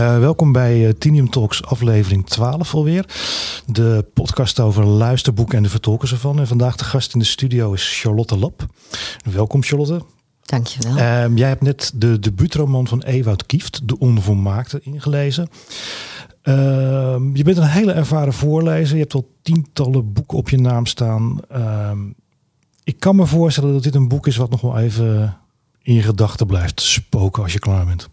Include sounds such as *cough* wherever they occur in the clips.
Uh, welkom bij uh, Tinium Talks aflevering 12 alweer. De podcast over luisterboeken en de vertolkers ervan. En vandaag de gast in de studio is Charlotte Lap. Welkom Charlotte. Dankjewel. Uh, jij hebt net de debuutroman van Ewout Kieft, De Onvolmaakte, ingelezen. Ehm, je bent een hele ervaren voorlezer. Je hebt al tientallen boeken op je naam staan. Ehm, ik kan me voorstellen dat dit een boek is wat nog wel even in je gedachten blijft spoken als je klaar bent.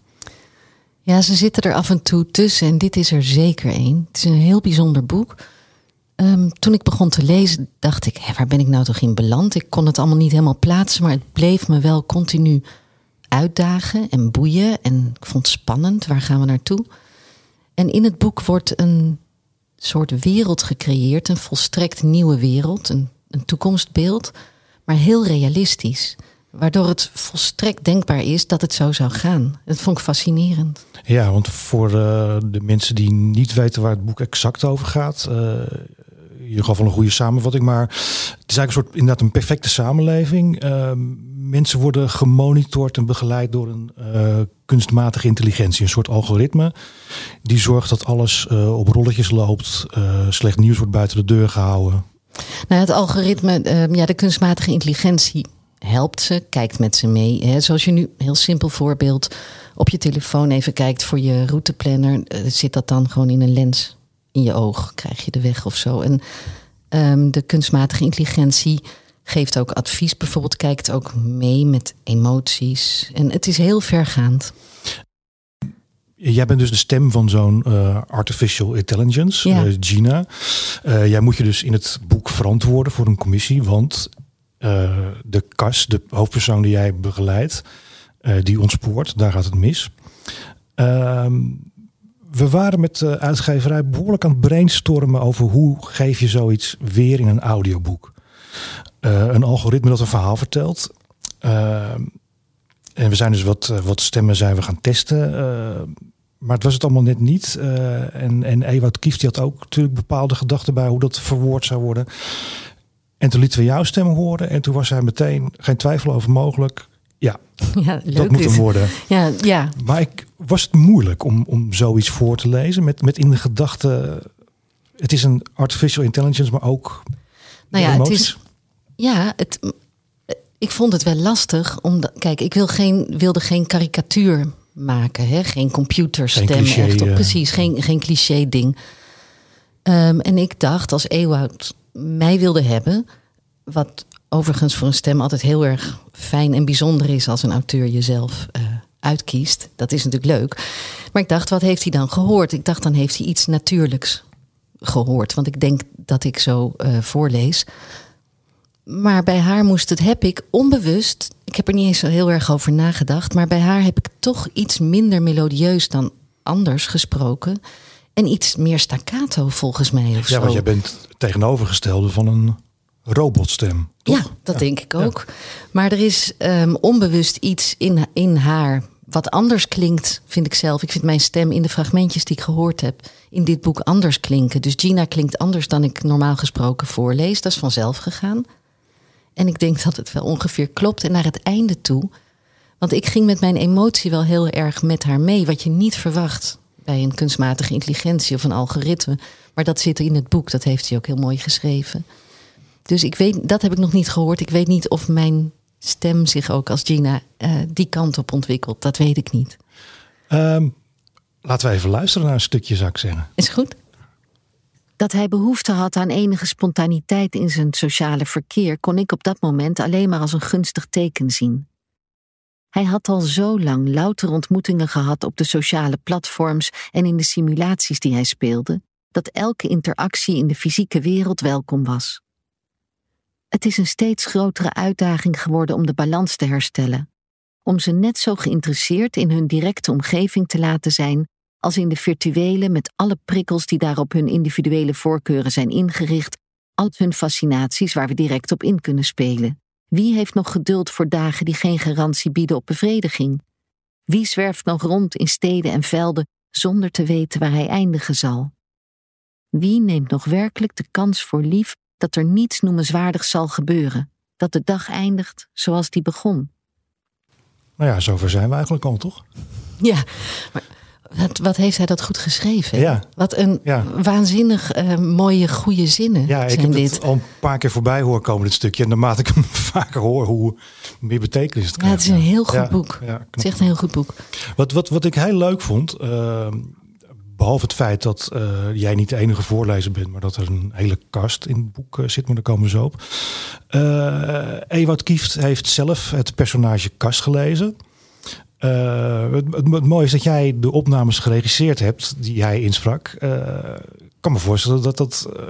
Ja, ze zitten er af en toe tussen en dit is er zeker één. Het is een heel bijzonder boek. Ehm, toen ik begon te lezen, dacht ik, waar ben ik nou toch in beland? Ik kon het allemaal niet helemaal plaatsen, maar het bleef me wel continu uitdagen en boeien. En ik vond het spannend, waar gaan we naartoe? En in het boek wordt een soort wereld gecreëerd, een volstrekt nieuwe wereld, een, een toekomstbeeld, maar heel realistisch. Waardoor het volstrekt denkbaar is dat het zo zou gaan. Dat vond ik fascinerend. Ja, want voor uh, de mensen die niet weten waar het boek exact over gaat. Uh, je gaf een goede samenvatting, maar het is eigenlijk een soort inderdaad een perfecte samenleving. Uh, mensen worden gemonitord en begeleid door een kunstmatige intelligentie, een soort algoritme. Die zorgt dat alles op rolletjes loopt, slecht nieuws wordt buiten de deur gehouden. Nou, het algoritme, ja, de kunstmatige intelligentie helpt ze, kijkt met ze mee. Hè. Zoals je nu, heel simpel voorbeeld, op je telefoon even kijkt voor je routeplanner, uh, zit dat dan gewoon in een lens in je oog, krijg je de weg of zo. En um, de kunstmatige intelligentie geeft ook advies, bijvoorbeeld kijkt ook mee met emoties. En het is heel vergaand. Jij bent dus de stem van zo'n uh, artificial intelligence, ja. uh, Gina. Uh, jij moet je dus in het boek verantwoorden voor een commissie, want uh, de kas, de hoofdpersoon die jij begeleidt, uh, die ontspoort, daar gaat het mis. Uh, we waren met de uitgeverij behoorlijk aan het brainstormen over hoe geef je zoiets weer in een audioboek. Uh, een algoritme dat een verhaal vertelt. Ehm, en we zijn dus wat, wat stemmen zijn we gaan testen. maar het was het allemaal net niet. en, en Ewout Kieft had ook natuurlijk bepaalde gedachten bij hoe dat verwoord zou worden. En toen lieten we jouw stem horen. En toen was hij meteen geen twijfel over mogelijk. Ja, *laughs* ja dat moet hem worden. Ja, ja. Maar ik, was het moeilijk om, om zoiets voor te lezen? Met, met in de gedachte, het is een artificial intelligence, maar ook nou ja, het is, ja, het, ik vond het wel lastig. Om kijk, ik wil geen, wilde geen karikatuur maken. Hè? Geen computerstem. Geen cliché, echt op, precies, geen, geen cliché ding. Um, en ik dacht, als Ewout mij wilde hebben. Wat overigens voor een stem altijd heel erg fijn en bijzonder is als een auteur jezelf uh, uitkiest. Dat is natuurlijk leuk. Maar ik dacht, wat heeft hij dan gehoord? Ik dacht, dan heeft hij iets natuurlijks gehoord. Want ik denk dat ik zo uh, voorlees. Maar bij haar moest het, heb ik onbewust, ik heb er niet eens zo heel erg over nagedacht, maar bij haar heb ik toch iets minder melodieus dan anders gesproken. En iets meer staccato volgens mij. Of ja, zo. want jij bent tegenovergestelde van een robotstem. Toch? Ja, dat ja. denk ik ook. Ja. Maar er is um, onbewust iets in, in haar wat anders klinkt, vind ik zelf. Ik vind mijn stem in de fragmentjes die ik gehoord heb in dit boek anders klinken. Dus Gina klinkt anders dan ik normaal gesproken voorlees. Dat is vanzelf gegaan. En ik denk dat het wel ongeveer klopt. En naar het einde toe. Want ik ging met mijn emotie wel heel erg met haar mee. Wat je niet verwacht bij een kunstmatige intelligentie of een algoritme. Maar dat zit er in het boek, dat heeft hij ook heel mooi geschreven. Dus ik weet, dat heb ik nog niet gehoord. Ik weet niet of mijn stem zich ook als Gina uh, die kant op ontwikkelt. Dat weet ik niet. Um, laten we even luisteren naar een stukje, zou ik zeggen. Is goed. Dat hij behoefte had aan enige spontaniteit in zijn sociale verkeer, kon ik op dat moment alleen maar als een gunstig teken zien. Hij had al zo lang louter ontmoetingen gehad op de sociale platforms en in de simulaties die hij speelde, dat elke interactie in de fysieke wereld welkom was. Het is een steeds grotere uitdaging geworden om de balans te herstellen, om ze net zo geïnteresseerd in hun directe omgeving te laten zijn als in de virtuele met alle prikkels die daar op hun individuele voorkeuren zijn ingericht, al hun fascinaties waar we direct op in kunnen spelen. Wie heeft nog geduld voor dagen die geen garantie bieden op bevrediging? Wie zwerft nog rond in steden en velden zonder te weten waar hij eindigen zal? Wie neemt nog werkelijk de kans voor lief dat er niets noemenswaardigs zal gebeuren, dat de dag eindigt zoals die begon? Nou ja, zover zijn we eigenlijk al, toch? Ja, maar Wat, wat, heeft hij dat goed geschreven? Ja. Wat een waanzinnig uh, mooie, goede zinnen. Ja, ik heb dit. het al een paar keer voorbij horen komen, dit stukje. En naarmate ik hem *laughs* vaker hoor, hoe meer betekenis het krijgt. Ja, het is een heel goed boek. het is echt een heel goed boek. Wat, wat, wat ik heel leuk vond, uh, behalve het feit dat uh, jij niet de enige voorlezer bent, maar dat er een hele kast in het boek zit, maar daar komen we zo op. Ewout Kieft heeft zelf het personage Kast gelezen. Uh, het, het, mooie is dat jij de opnames geregisseerd hebt die hij insprak. Uh, ik kan me voorstellen dat dat. Uh,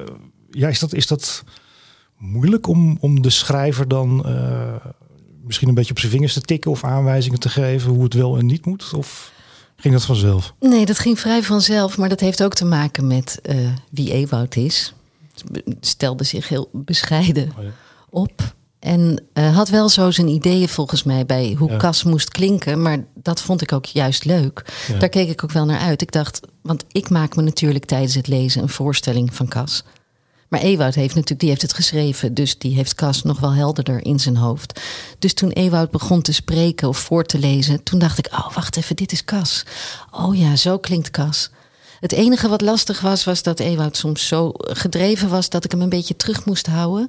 ja, is dat, is dat moeilijk om, om de schrijver dan misschien een beetje op zijn vingers te tikken of aanwijzingen te geven hoe het wel en niet moet? Of ging dat vanzelf? Nee, dat ging vrij vanzelf, maar dat heeft ook te maken met wie Ewout is. Stelde zich heel bescheiden oh ja. op. En uh, had wel zo zijn ideeën volgens mij bij hoe ja. Cas moest klinken. Maar dat vond ik ook juist leuk. Daar keek ik ook wel naar uit. Ik dacht, want ik maak me natuurlijk tijdens het lezen een voorstelling van Cas. Maar Ewoud heeft natuurlijk, die heeft het geschreven. Dus die heeft Cas nog wel helderder in zijn hoofd. Dus toen Ewoud begon te spreken of voor te lezen... toen dacht ik, oh wacht even, dit is Cas. Oh ja, zo klinkt Cas. Het enige wat lastig was, was dat Ewoud soms zo gedreven was... dat ik hem een beetje terug moest houden.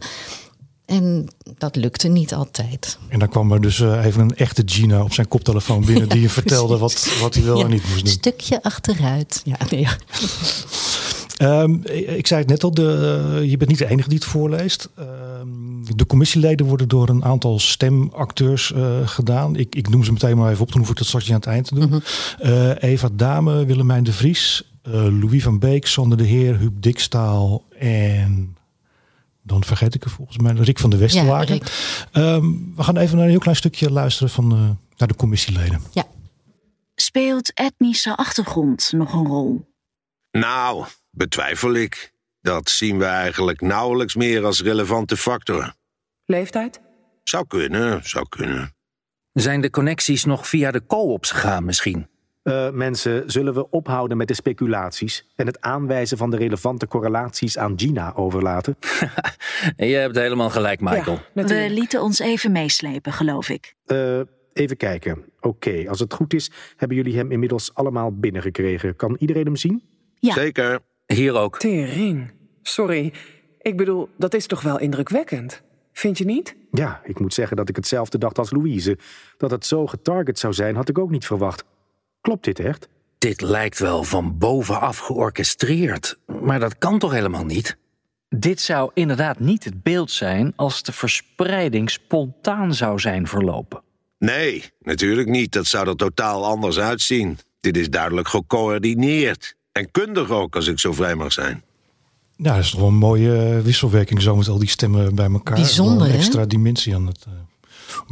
En dat lukte niet altijd. En dan kwam er dus uh, even een echte Gina op zijn koptelefoon binnen... ja, *laughs* die je vertelde wat, wat hij wel en niet moest doen. Een stukje achteruit. Ja, nee, ja. *laughs* Um, ik zei het net al, de, uh, je bent niet de enige die het voorleest. Um, de commissieleden worden door een aantal stemacteurs uh, gedaan. Ik, ik, noem ze meteen maar even op, dan hoef ik dat straks aan het eind te doen. Mm -hmm. Eva Dame, Willemijn de Vries, Louis van Beek, Sander de Heer, Huub Dikstaal en dan vergeet ik er volgens mij Rick van de Westerlaken. Ja, um, we gaan even naar een heel klein stukje luisteren van uh, naar de commissieleden. Ja. Speelt etnische achtergrond nog een rol? Nou, betwijfel ik. Dat zien we eigenlijk nauwelijks meer als relevante factor. Leeftijd? Zou kunnen, zou kunnen. Zijn de connecties nog via de co-ops gegaan misschien? Uh, mensen, zullen we ophouden met de speculaties en het aanwijzen van de relevante correlaties aan Gina overlaten? *laughs* je hebt helemaal gelijk, Michael. Ja, we lieten ons even meeslepen, geloof ik. Uh, even kijken. Oké, okay, als het goed is, hebben jullie hem inmiddels allemaal binnengekregen. Kan iedereen hem zien? Ja. Zeker. Hier ook. Tering. Sorry. Ik bedoel, dat is toch wel indrukwekkend? Vind je niet? Ja, ik moet zeggen dat ik hetzelfde dacht als Louise. Dat het zo getarget zou zijn, had ik ook niet verwacht. Klopt dit echt? Dit lijkt wel van bovenaf georchestreerd, maar dat kan toch helemaal niet? Dit zou inderdaad niet het beeld zijn als de verspreiding spontaan zou zijn verlopen. Nee, natuurlijk niet. Dat zou er totaal anders uitzien. Dit is duidelijk gecoördineerd. En kundig ook, als ik zo vrij mag zijn. Ja, dat is toch wel een mooie wisselwerking zo met al die stemmen bij elkaar. Bijzonder, een extra dimensie aan het... Uh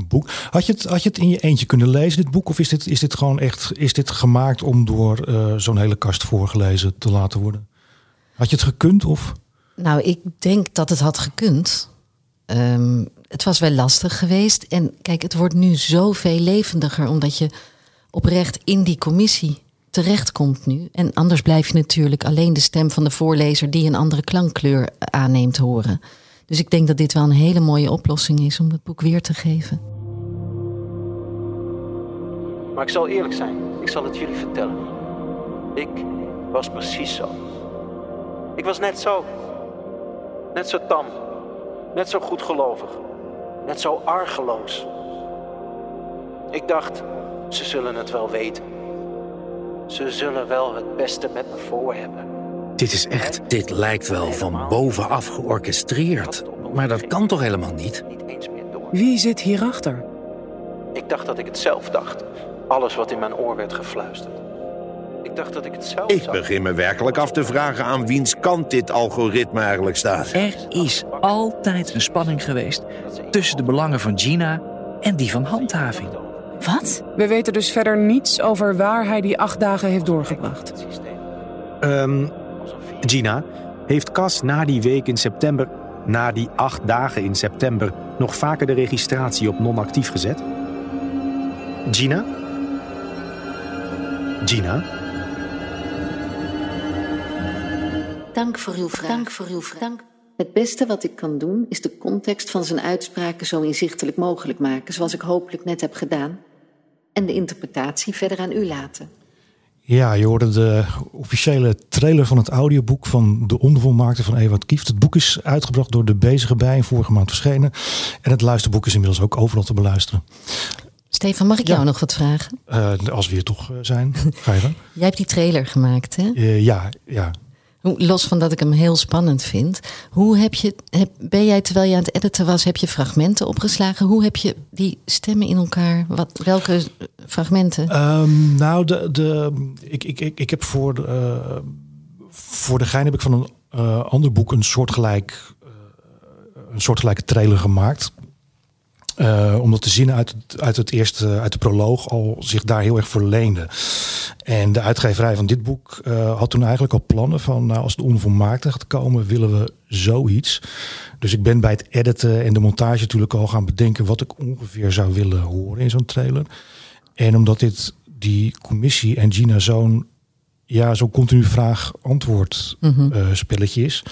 boek. Had je, het, had je het in je eentje kunnen lezen, dit boek? Of is dit, is dit gewoon echt is dit gemaakt om door uh, zo'n hele kast voorgelezen te laten worden? Had je het gekund? Of? Nou, ik denk dat het had gekund. Um, het was wel lastig geweest. En kijk, het wordt nu zoveel levendiger, omdat je oprecht in die commissie terechtkomt nu. En anders blijf je natuurlijk alleen de stem van de voorlezer die een andere klankkleur aanneemt horen. Dus ik denk dat dit wel een hele mooie oplossing is om het boek weer te geven. Maar ik zal eerlijk zijn, ik zal het jullie vertellen. Ik was precies zo. Ik was net zo. Net zo tam. Net zo goedgelovig. Net zo argeloos. Ik dacht, ze zullen het wel weten. Ze zullen wel het beste met me voor hebben. Dit is echt. Dit lijkt wel van bovenaf georchestreerd. Maar dat kan toch helemaal niet? Wie zit hierachter? Ik dacht dat ik het zelf dacht. Alles wat in mijn oor werd gefluisterd. Ik dacht dat ik het zelf Ik begin me werkelijk af te vragen aan wiens kant dit algoritme eigenlijk staat. Er is altijd een spanning geweest tussen de belangen van Gina en die van handhaving. Wat? We weten dus verder niets over waar hij die acht dagen heeft doorgebracht. Um, Gina, heeft Cas na die week in september, na die acht dagen in september, nog vaker de registratie op non-actief gezet? Gina? Gina? Dank voor uw vraag. Dank voor uw vraag. Het beste wat ik kan doen is de context van zijn uitspraken zo inzichtelijk mogelijk maken, zoals ik hopelijk net heb gedaan, en de interpretatie verder aan u laten. Ja, je hoorde de officiële trailer van het audioboek van De Onvolmaakte van Ewout Kieft. Het boek is uitgebracht door De Bezige Bij, vorige maand verschenen. En het luisterboek is inmiddels ook overal te beluisteren. Stefan, mag ik jou nog wat vragen? Uh, als we hier toch uh, zijn, ga je dan? *laughs* Jij hebt die trailer gemaakt, hè? Uh, ja, ja. Los van dat ik hem heel spannend vind. Hoe heb je, heb, ben jij terwijl je aan het editen was, heb je fragmenten opgeslagen? Hoe heb je die stemmen in elkaar? Wat, welke fragmenten? Um, nou, de, de, ik, ik, ik, ik heb voor de, uh, voor de gein heb ik van een uh, ander boek een soortgelijk, uh, een soortgelijke trailer gemaakt. Uh, omdat de zinnen uit het, uit het eerste, uit de proloog al zich daar heel erg verleenden. En de uitgeverij van dit boek uh, had toen eigenlijk al plannen van, nou, als het onvolmaakte gaat komen, willen we zoiets. Dus ik ben bij het editen en de montage natuurlijk al gaan bedenken wat ik ongeveer zou willen horen in zo'n trailer. En omdat dit die commissie en Gina zo'n ja, zo'n continu vraag-antwoord mm -hmm. uh, spelletje is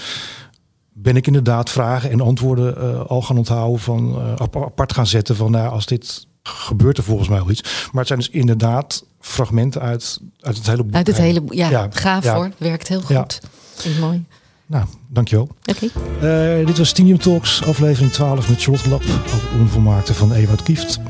ben ik inderdaad vragen en antwoorden uh, al gaan onthouden van uh, apart gaan zetten van nou, als dit gebeurt er volgens mij wel iets. Maar het zijn dus inderdaad fragmenten uit, uit het hele boek. Uit het hele boek, ja, ja, gaaf ja. hoor. Werkt heel goed. Ja. mooi. Nou, dankjewel. Oké. Okay. Uh, dit was Tinium Talks, aflevering 12 met Charlotte Lap over onvolmaakte van Ewout Kieft.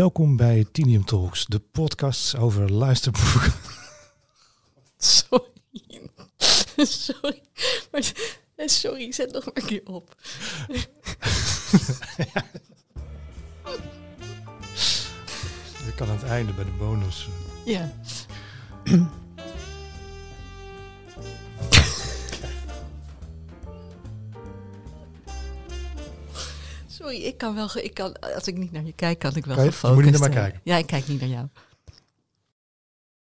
Welkom bij Tinium Talks, de podcast over luisterboeken. *laughs* Sorry. *laughs* Sorry. Maar, sorry, zet nog maar een keer op. *laughs* Je kan aan het einde bij de bonus. Ja. *clears throat* Ik kan wel. Ik kan, als ik niet naar je kijk, kan ik wel kan je, gefocust Moet je naar maar kijken. Ja, ik kijk niet naar jou.